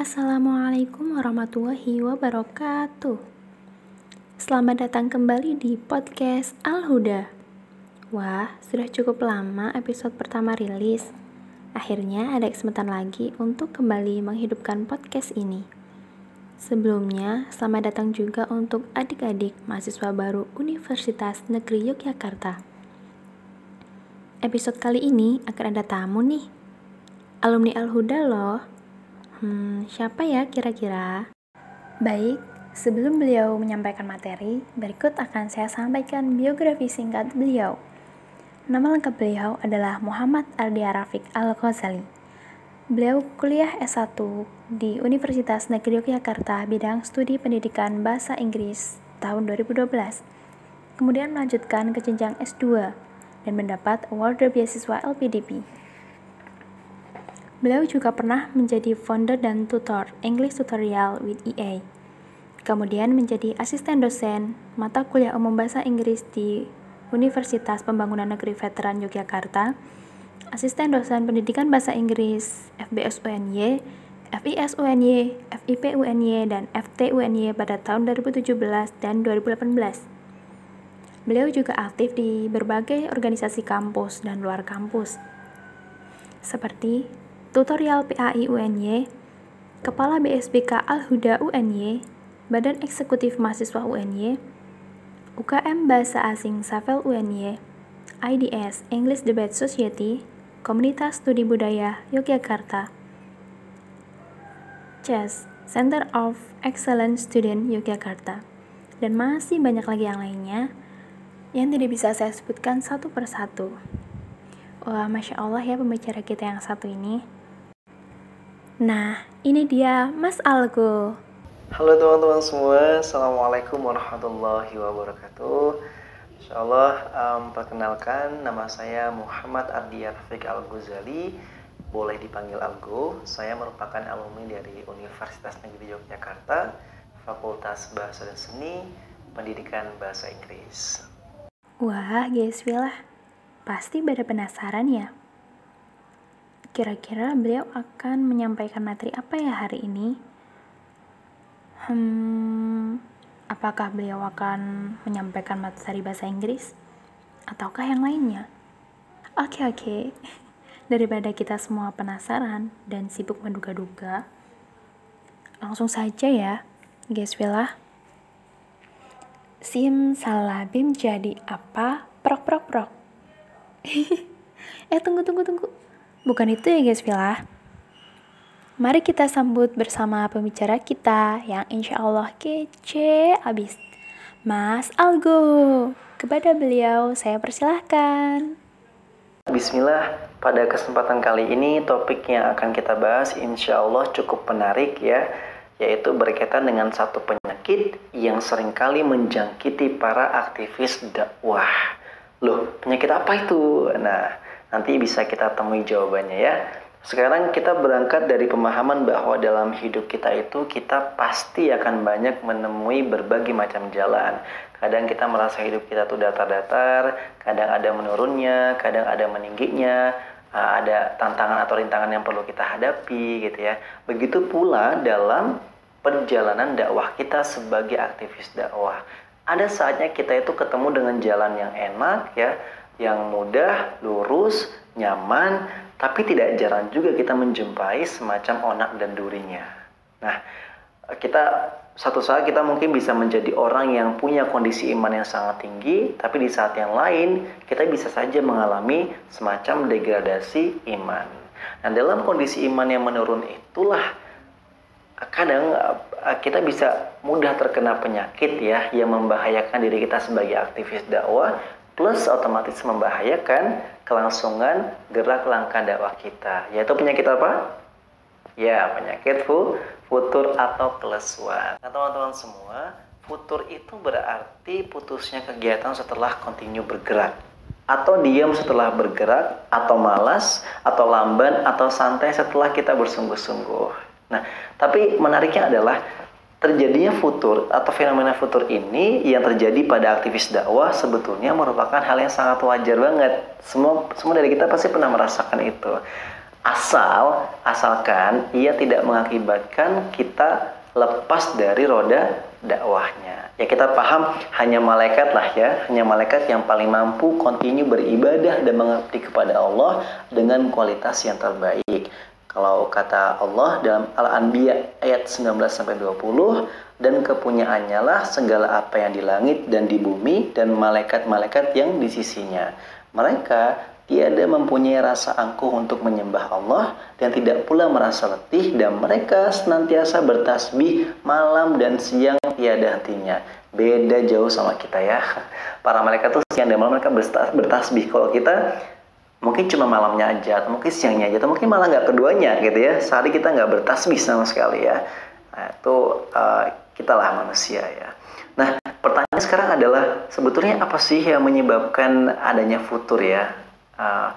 Assalamualaikum warahmatullahi wabarakatuh. Selamat datang kembali di podcast Al-Huda. Wah, sudah cukup lama episode pertama rilis. Akhirnya ada kesempatan lagi untuk kembali menghidupkan podcast ini. Sebelumnya, selamat datang juga untuk adik-adik mahasiswa baru Universitas Negeri Yogyakarta. Episode kali ini akan ada tamu nih. Alumni Al-Huda loh. Hmm, siapa ya kira-kira? Baik, sebelum beliau menyampaikan materi, berikut akan saya sampaikan biografi singkat beliau. Nama lengkap beliau adalah Muhammad Ardi Rafiq Al-Ghazali. Beliau kuliah S1 di Universitas Negeri Yogyakarta bidang studi pendidikan bahasa Inggris tahun 2012. Kemudian melanjutkan ke jenjang S2 dan mendapat award beasiswa LPDP. Beliau juga pernah menjadi founder dan tutor English Tutorial with EA. Kemudian menjadi asisten dosen mata kuliah umum bahasa Inggris di Universitas Pembangunan Negeri Veteran Yogyakarta, asisten dosen pendidikan bahasa Inggris FBS UNY, FIS UNY, FIP UNY, dan FT UNY pada tahun 2017 dan 2018. Beliau juga aktif di berbagai organisasi kampus dan luar kampus, seperti Tutorial PAI UNY, Kepala BSBK Al-Huda UNY, Badan Eksekutif Mahasiswa UNY, UKM Bahasa Asing Safel UNY, IDS English Debate Society, Komunitas Studi Budaya Yogyakarta, CES Center of Excellence Student Yogyakarta, dan masih banyak lagi yang lainnya yang tidak bisa saya sebutkan satu persatu. Wah, Masya Allah ya pembicara kita yang satu ini. Nah, ini dia Mas Algo. Halo teman-teman semua, Assalamualaikum warahmatullahi wabarakatuh. Insya Allah, um, perkenalkan nama saya Muhammad Ardi Rafiq Al-Ghazali. Boleh dipanggil Algo. Saya merupakan alumni dari Universitas Negeri Yogyakarta Fakultas Bahasa dan Seni, Pendidikan Bahasa Inggris. Wah, guys, lah Pasti pada penasaran ya? Kira-kira beliau akan menyampaikan materi apa ya hari ini? Hmm, apakah beliau akan menyampaikan materi bahasa Inggris ataukah yang lainnya? Oke, okay, oke. Okay. Daripada kita semua penasaran dan sibuk menduga-duga, langsung saja ya, guys Villa. Sim salabim jadi apa? Prok prok prok. eh tunggu tunggu tunggu. Bukan itu ya guys Villa. Mari kita sambut bersama pembicara kita yang insya Allah kece abis. Mas Algo, kepada beliau saya persilahkan. Bismillah, pada kesempatan kali ini topik yang akan kita bahas insya Allah cukup menarik ya, yaitu berkaitan dengan satu penyakit yang sering kali menjangkiti para aktivis dakwah. Loh, penyakit apa itu? Nah, nanti bisa kita temui jawabannya ya. Sekarang kita berangkat dari pemahaman bahwa dalam hidup kita itu kita pasti akan banyak menemui berbagai macam jalan. Kadang kita merasa hidup kita tuh datar-datar, kadang ada menurunnya, kadang ada meningginya, ah, ada tantangan atau rintangan yang perlu kita hadapi gitu ya. Begitu pula dalam perjalanan dakwah kita sebagai aktivis dakwah. Ada saatnya kita itu ketemu dengan jalan yang enak ya, yang mudah, lurus, nyaman, tapi tidak jarang juga kita menjumpai semacam onak dan durinya. Nah, kita satu saat kita mungkin bisa menjadi orang yang punya kondisi iman yang sangat tinggi, tapi di saat yang lain kita bisa saja mengalami semacam degradasi iman. Nah, dalam kondisi iman yang menurun itulah kadang eh, kita bisa mudah terkena penyakit ya yang membahayakan diri kita sebagai aktivis dakwah plus otomatis membahayakan kelangsungan gerak langkah dakwah kita. Yaitu penyakit apa? Ya, penyakit fu, futur atau kelesuan. Nah, teman-teman semua, futur itu berarti putusnya kegiatan setelah kontinu bergerak atau diam setelah bergerak, atau malas, atau lamban, atau santai setelah kita bersungguh-sungguh. Nah, tapi menariknya adalah terjadinya futur atau fenomena futur ini yang terjadi pada aktivis dakwah sebetulnya merupakan hal yang sangat wajar banget. Semua semua dari kita pasti pernah merasakan itu. Asal, asalkan ia tidak mengakibatkan kita lepas dari roda dakwahnya. Ya kita paham hanya malaikat lah ya, hanya malaikat yang paling mampu kontinu beribadah dan mengabdi kepada Allah dengan kualitas yang terbaik. Kalau kata Allah dalam Al-Anbiya ayat 19 sampai 20 dan kepunyaannya lah segala apa yang di langit dan di bumi dan malaikat-malaikat yang di sisinya. Mereka tiada mempunyai rasa angkuh untuk menyembah Allah dan tidak pula merasa letih dan mereka senantiasa bertasbih malam dan siang tiada hentinya. Beda jauh sama kita ya. Para malaikat tuh siang dan malam mereka bertasbih. Kalau kita mungkin cuma malamnya aja atau mungkin siangnya aja atau mungkin malah nggak keduanya gitu ya. Sehari kita nggak bertasbih sama sekali ya. Nah, itu uh, kita lah manusia ya. Nah pertanyaan sekarang adalah sebetulnya apa sih yang menyebabkan adanya futur ya? Uh,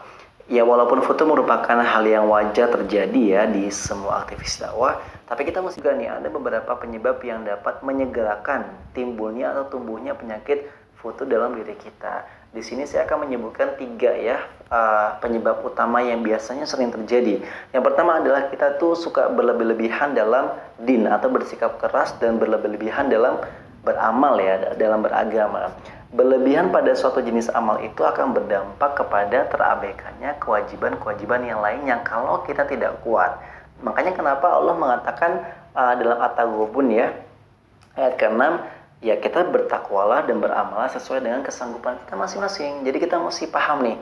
ya walaupun futur merupakan hal yang wajar terjadi ya di semua aktivis dakwah tapi kita mesti juga nih ada beberapa penyebab yang dapat menyegerakan timbulnya atau tumbuhnya penyakit futur dalam diri kita di sini saya akan menyebutkan tiga ya uh, penyebab utama yang biasanya sering terjadi. Yang pertama adalah kita tuh suka berlebih-lebihan dalam din atau bersikap keras dan berlebih-lebihan dalam beramal ya, dalam beragama. Berlebihan pada suatu jenis amal itu akan berdampak kepada terabaikannya kewajiban-kewajiban yang lain yang kalau kita tidak kuat. Makanya kenapa Allah mengatakan uh, dalam At-Taghabun ya ayat ke-6 ya kita bertakwalah dan beramalah sesuai dengan kesanggupan kita masing-masing. Jadi kita mesti paham nih,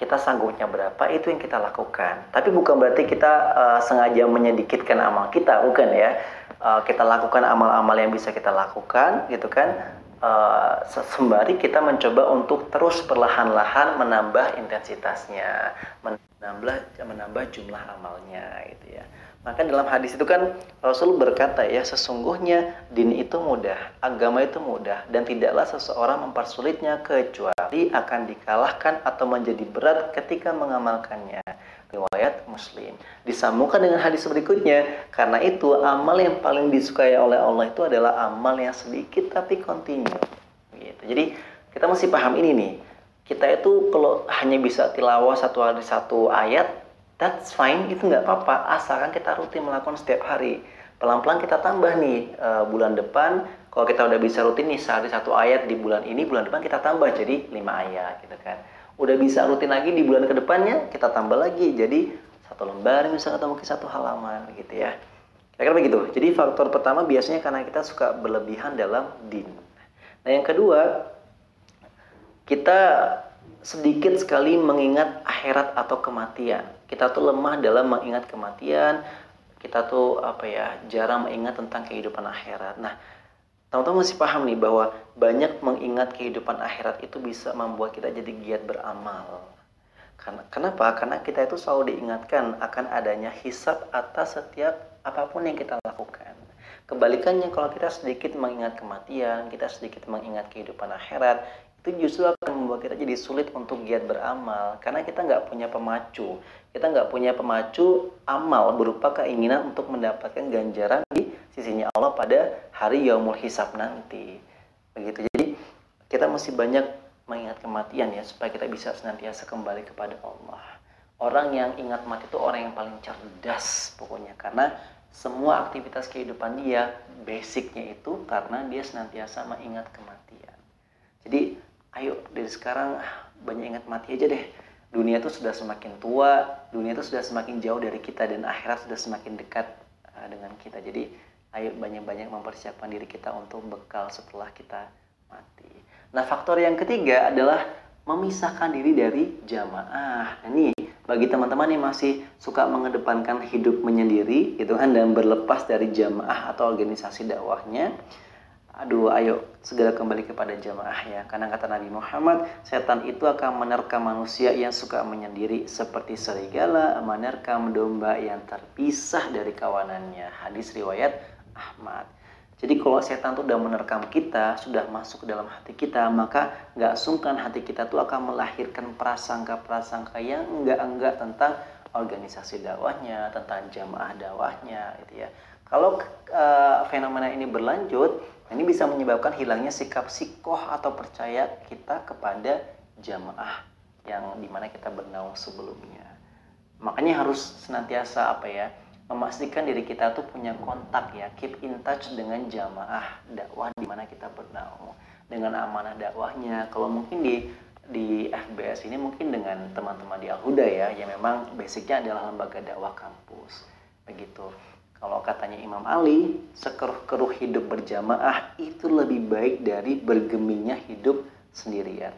kita sanggupnya berapa itu yang kita lakukan. Tapi bukan berarti kita uh, sengaja menyedikitkan amal kita, bukan ya. Uh, kita lakukan amal-amal yang bisa kita lakukan, gitu kan. Uh, sembari kita mencoba untuk terus perlahan-lahan menambah intensitasnya, menambah menambah jumlah amalnya, gitu ya. Maka dalam hadis itu kan Rasul berkata ya sesungguhnya din itu mudah, agama itu mudah dan tidaklah seseorang mempersulitnya kecuali akan dikalahkan atau menjadi berat ketika mengamalkannya. Riwayat Muslim. Disambungkan dengan hadis berikutnya, karena itu amal yang paling disukai oleh Allah itu adalah amal yang sedikit tapi kontinu. Gitu. Jadi kita mesti paham ini nih. Kita itu kalau hanya bisa tilawah satu hari satu ayat, that's fine itu nggak apa-apa. Asalkan kita rutin melakukan setiap hari. Pelan-pelan kita tambah nih uh, bulan depan. Kalau kita udah bisa rutin nih sehari satu ayat di bulan ini bulan depan kita tambah jadi lima ayat gitu kan. Udah bisa rutin lagi di bulan ke depannya kita tambah lagi jadi satu lembar misalnya atau mungkin satu halaman gitu ya. Kira-kira begitu. Jadi faktor pertama biasanya karena kita suka berlebihan dalam din. Nah yang kedua kita sedikit sekali mengingat akhirat atau kematian. Kita tuh lemah dalam mengingat kematian. Kita tuh apa ya jarang mengingat tentang kehidupan akhirat. Nah, teman-teman masih paham nih bahwa banyak mengingat kehidupan akhirat itu bisa membuat kita jadi giat beramal. Karena kenapa? Karena kita itu selalu diingatkan akan adanya hisap atas setiap apa pun yang kita lakukan. Kebalikannya kalau kita sedikit mengingat kematian, kita sedikit mengingat kehidupan akhirat, itu justru akan membuat kita jadi sulit untuk giat beramal. Karena kita nggak punya pemacu. Kita nggak punya pemacu amal berupa keinginan untuk mendapatkan ganjaran di sisinya Allah pada hari yaumul hisab nanti. Begitu. Jadi kita mesti banyak mengingat kematian ya supaya kita bisa senantiasa kembali kepada Allah. Orang yang ingat mati itu orang yang paling cerdas pokoknya. Karena semua aktivitas kehidupan dia basicnya itu karena dia senantiasa mengingat kematian ayo dari sekarang banyak ingat mati aja deh. Dunia itu sudah semakin tua dunia itu sudah semakin jauh dari kita dan akhirat sudah semakin dekat uh, dengan kita. Jadi ayo banyak-banyak mempersiapkan diri kita untuk bekal setelah kita mati. Nah faktor yang ketiga adalah memisahkan diri dari jamaah. Nah, ini bagi teman-teman yang masih suka mengedepankan hidup menyendiri gitu kan dan berlepas dari jamaah atau organisasi dakwahnya aduh ayo segera kembali kepada jamaah ya. Karena kata Nabi Muhammad setan itu akan menerkam manusia yang suka menyendiri seperti serigala menerkam domba yang terpisah dari kawanannya. Hadis riwayat Ahmad. Jadi kalau setan itu sudah menerkam kita sudah masuk ke dalam hati kita maka nggak sungkan hati kita tuh akan melahirkan prasangka-prasangka yang enggak-enggak tentang organisasi dakwahnya tentang jamaah dakwahnya gitu ya. Kalau uh, fenomena ini berlanjut ini bisa menyebabkan hilangnya sikap sikoh atau percaya kita kepada jamaah yang di mana kita bernaung sebelumnya. makanya harus senantiasa apa ya memastikan diri kita tuh punya kontak ya keep in touch dengan jamaah dakwah di mana kita berdakwah dengan amanah dakwahnya kalau mungkin di di FBS ini mungkin dengan teman-teman di Al-Huda ya yang memang basicnya adalah lembaga dakwah kampus begitu kalau katanya Imam Ali sekeruh-keruh hidup berjamaah itu lebih baik dari bergemingnya hidup sendirian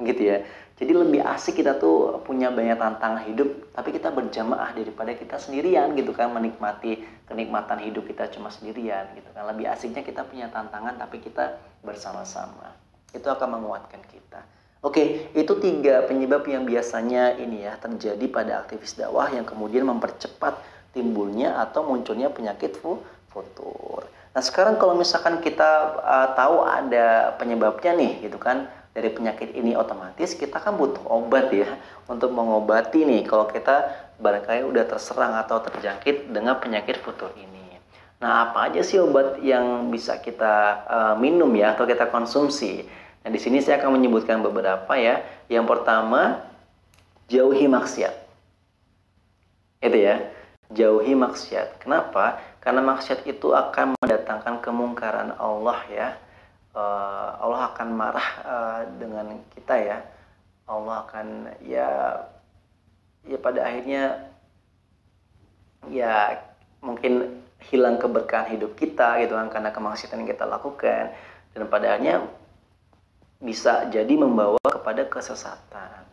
gitu ya jadi lebih asik kita tuh punya banyak tantangan hidup, tapi kita berjamaah daripada kita sendirian gitu kan menikmati kenikmatan hidup kita cuma sendirian gitu kan. Lebih asiknya kita punya tantangan tapi kita bersama-sama. Itu akan menguatkan kita. Oke, itu tiga penyebab yang biasanya ini ya terjadi pada aktivis dakwah yang kemudian mempercepat timbulnya atau munculnya penyakit futur. Nah sekarang kalau misalkan kita uh, tahu ada penyebabnya nih gitu kan, dari penyakit ini otomatis kita kan butuh obat ya untuk mengobati nih kalau kita barangkali udah terserang atau terjangkit dengan penyakit futur ini. Nah, apa aja sih obat yang bisa kita uh, minum ya atau kita konsumsi? Nah, di sini saya akan menyebutkan beberapa ya. Yang pertama, jauhi maksiat. Itu ya, jauhi maksiat. Kenapa? Karena maksiat itu akan mendatangkan kemungkaran Allah ya uh, Allah akan marah uh, dengan kita ya Allah akan ya ya pada akhirnya ya mungkin hilang keberkahan hidup kita gitu kan karena kemaksiatan yang kita lakukan dan pada akhirnya bisa jadi membawa kepada kesesatan.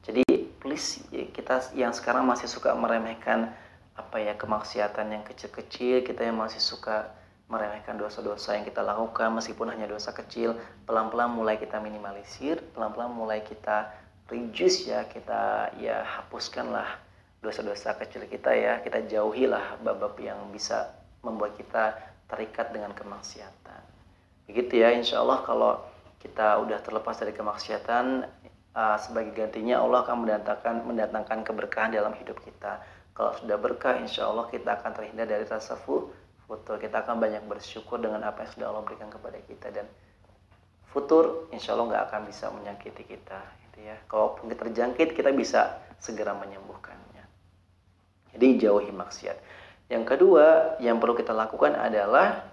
Jadi please ya, kita yang sekarang masih suka meremehkan apa ya kemaksiatan yang kecil-kecil, kita yang masih suka meremehkan dosa-dosa yang kita lakukan meskipun hanya dosa kecil pelan-pelan mulai kita minimalisir pelan-pelan mulai kita reduce ya kita ya hapuskanlah dosa-dosa kecil kita ya kita jauhilah bab-bab yang bisa membuat kita terikat dengan kemaksiatan. Begitu ya insya Allah kalau kita udah terlepas dari kemaksiatan uh, sebagai gantinya Allah akan mendatangkan mendatangkan keberkahan dalam hidup kita kalau sudah berkah insya Allah kita akan terhindar dari rasa futur. Kita akan banyak bersyukur dengan apa yang sudah Allah berikan kepada kita. Dan futur insya Allah nggak akan bisa menyakiti kita gitu ya. Kalaupun kita terjangkit kita bisa segera menyembuhkannya. Jadi jauhi maksiat. Yang kedua yang perlu kita lakukan adalah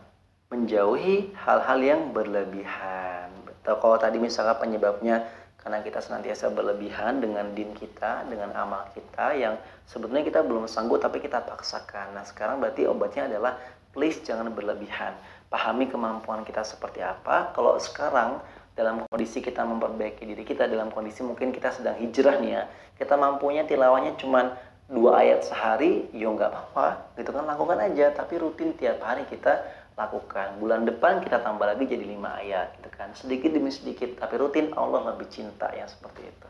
menjauhi hal-hal yang berlebihan. Betul. Kalau tadi misalnya penyebabnya karena kita senantiasa berlebihan dengan din kita, dengan amal kita yang sebetulnya kita belum sanggup tapi kita paksakan. Nah, sekarang berarti obatnya adalah please jangan berlebihan. Pahami kemampuan kita seperti apa. Kalau sekarang dalam kondisi kita memperbaiki diri kita, dalam kondisi mungkin kita sedang hijrah nih ya, kita mampunya tilawahnya cuma dua ayat sehari, ya nggak apa-apa, gitu kan lakukan aja. Tapi rutin tiap hari kita lakukan. Bulan depan kita tambah lagi jadi lima ayat, gitu kan. Sedikit demi sedikit, tapi rutin Allah lebih cinta yang seperti itu.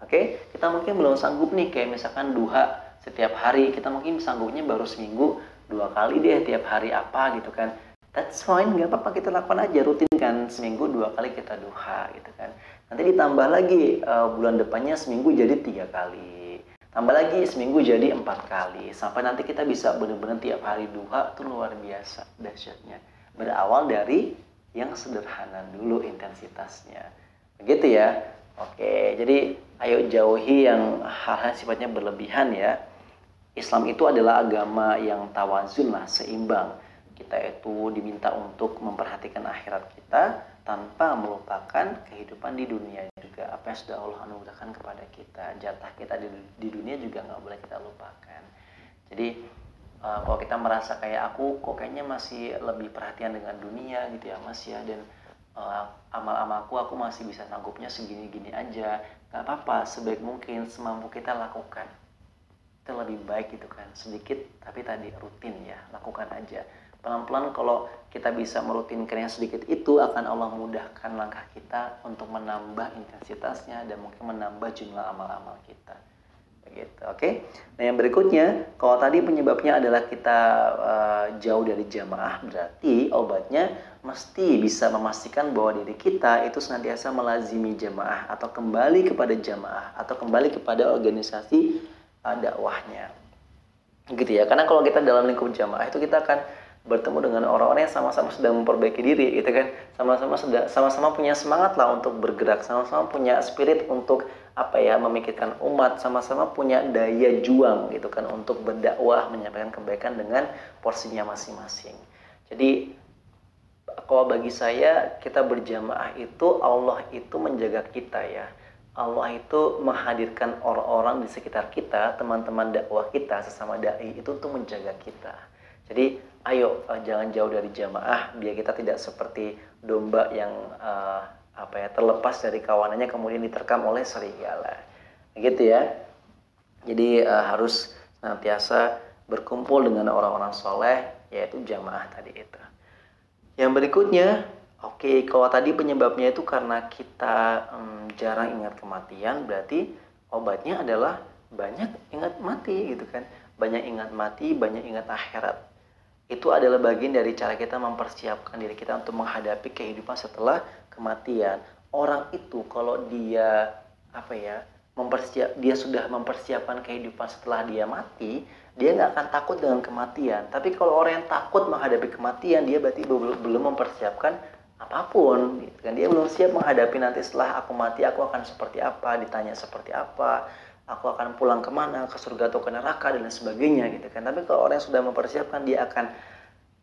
Oke, kita mungkin belum sanggup nih kayak misalkan duha setiap hari, kita mungkin sanggupnya baru seminggu, dua kali deh tiap hari apa gitu kan that's fine nggak apa-apa kita lakukan aja rutin kan seminggu dua kali kita duha gitu kan nanti ditambah lagi uh, bulan depannya seminggu jadi tiga kali tambah lagi seminggu jadi empat kali. Sampai nanti kita bisa benar-benar tiap hari duha itu luar biasa dahsyatnya. Berawal dari yang sederhana dulu intensitasnya. Begitu ya? Oke jadi ayo jauhi yang hal-hal sifatnya berlebihan ya. Islam itu adalah agama yang tawazun lah, seimbang. Kita itu diminta untuk memperhatikan akhirat kita tanpa melupakan kehidupan di dunia Apa yang sudah Allah anugerahkan kepada kita, jatah kita di, di dunia juga nggak boleh kita lupakan. Jadi uh, kalau kita merasa kayak aku kok kayaknya masih lebih perhatian dengan dunia gitu ya mas ya dan uh, amal-amalku aku masih bisa sanggupnya segini-gini aja nggak apa-apa sebaik mungkin semampu kita lakukan itu lebih baik gitu kan sedikit tapi tadi rutin ya lakukan aja pelan-pelan kalau kita bisa merutinkan yang sedikit itu akan Allah mudahkan langkah kita untuk menambah intensitasnya dan mungkin menambah jumlah amal-amal kita begitu oke okay? nah yang berikutnya kalau tadi penyebabnya adalah kita uh, jauh dari jamaah berarti obatnya mesti bisa memastikan bahwa diri kita itu senantiasa melazimi jamaah atau kembali kepada jamaah atau kembali kepada organisasi dakwahnya gitu ya karena kalau kita dalam lingkup jamaah itu kita akan bertemu dengan orang-orang yang sama-sama sedang memperbaiki diri gitu kan sama-sama sama-sama punya semangat lah untuk bergerak sama-sama punya spirit untuk apa ya memikirkan umat sama-sama punya daya juang gitu kan untuk berdakwah menyampaikan kebaikan dengan porsinya masing-masing. Jadi kalau bagi saya kita berjamaah itu Allah itu menjaga kita ya. Allah itu menghadirkan orang-orang di sekitar kita, teman-teman dakwah kita, sesama dai itu untuk menjaga kita. Jadi ayo uh, jangan jauh dari jamaah biar kita tidak seperti domba yang uh, apa ya terlepas dari kawanannya kemudian diterkam oleh serigala. Gitu ya. Jadi uh, harus senantiasa berkumpul dengan orang-orang soleh yaitu jamaah tadi itu. Yang berikutnya oke okay, kalau tadi penyebabnya itu karena kita um, jarang ingat kematian berarti obatnya adalah banyak ingat mati gitu kan. Banyak ingat mati banyak ingat akhirat itu adalah bagian dari cara kita mempersiapkan diri kita untuk menghadapi kehidupan setelah kematian. Orang itu kalau dia apa ya mempersiap dia sudah mempersiapkan kehidupan setelah dia mati, dia nggak akan takut dengan kematian. Tapi kalau orang yang takut menghadapi kematian, dia berarti belum mempersiapkan apa pun. Gitu kan? Dia belum siap menghadapi nanti setelah aku mati aku akan seperti apa, ditanya seperti apa, aku akan pulang ke mana ke surga atau ke neraka dan sebagainya gitu kan. Tapi kalau orang yang sudah mempersiapkan dia akan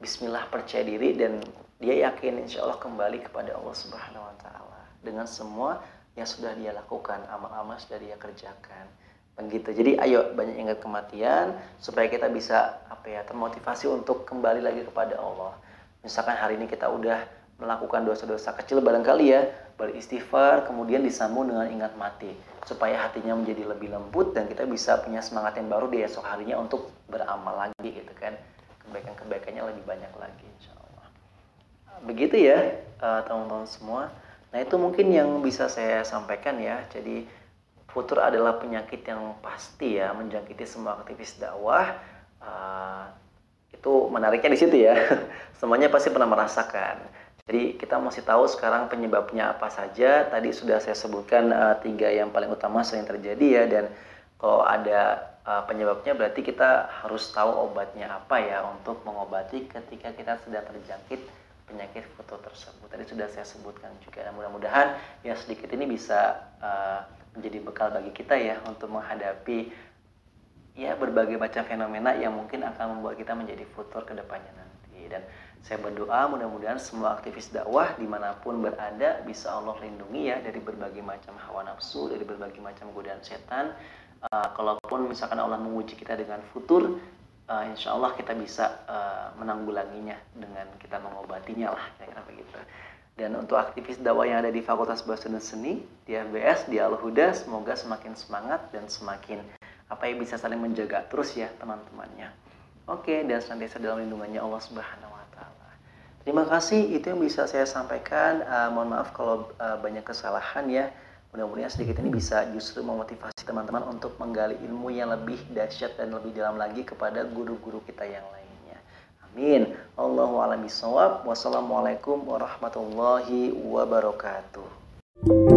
Bismillah percaya diri dan dia yakin insya Allah kembali kepada Allah Subhanahu Wa Taala. Dengan semua yang sudah dia lakukan amal-amal sudah dia kerjakan. Begitu. Jadi ayo banyak ingat kematian supaya kita bisa apa ya termotivasi untuk kembali lagi kepada Allah. Misalkan hari ini kita udah melakukan dosa-dosa kecil barangkali ya beristighfar kemudian disambung dengan ingat mati supaya hatinya menjadi lebih lembut dan kita bisa punya semangat yang baru di esok harinya untuk beramal lagi gitu kan. Kebaikan-kebaikannya lebih banyak lagi insya Allah begitu ya eh, teman-teman semua. Nah itu mungkin yang bisa saya sampaikan ya. Jadi futur adalah penyakit yang pasti ya menjangkiti semua aktivis dakwah. Uh, itu menariknya di situ ya. Semuanya pasti pernah merasakan jadi kita masih tahu sekarang penyebabnya apa saja. Tadi sudah saya sebutkan uh, tiga yang paling utama sering terjadi ya dan kalau ada uh, penyebabnya berarti kita harus tahu obatnya apa ya untuk mengobati ketika kita sudah terjangkit penyakit foto tersebut. Tadi sudah saya sebutkan juga. Dan mudah-mudahan yang sedikit ini bisa uh, menjadi bekal bagi kita ya untuk menghadapi ya berbagai macam fenomena yang mungkin akan membuat kita menjadi futur ke depannya nanti. Dan saya berdoa mudah-mudahan semua aktivis dakwah di mana pun berada bisa Allah lindungi ya dari berbagai macam hawa nafsu, dari berbagai macam godaan setan. Uh, kalaupun misalkan Allah menguji kita dengan futur, uh, insya Allah kita bisa uh, menanggulanginya dengan kita mengobatinya lah, kira-kira begitu. Dan untuk aktivis dakwah yang ada di Fakultas Bahasa dan Seni, di FBS, di Al-Huda, semoga semakin semangat dan semakin apa ya bisa saling menjaga terus ya teman-temannya. Oke, dan senantiasa dalam lindungannya Allah Subhanahu Terima kasih, itu yang bisa saya sampaikan. Uh, mohon maaf kalau uh, banyak kesalahan ya. Mudah-mudahan sedikit ini bisa justru memotivasi teman-teman untuk menggali ilmu yang lebih dahsyat dan lebih dalam lagi kepada guru-guru kita yang lainnya. Amin. Allahu a'lam. Wassalamualaikum warahmatullahi wabarakatuh.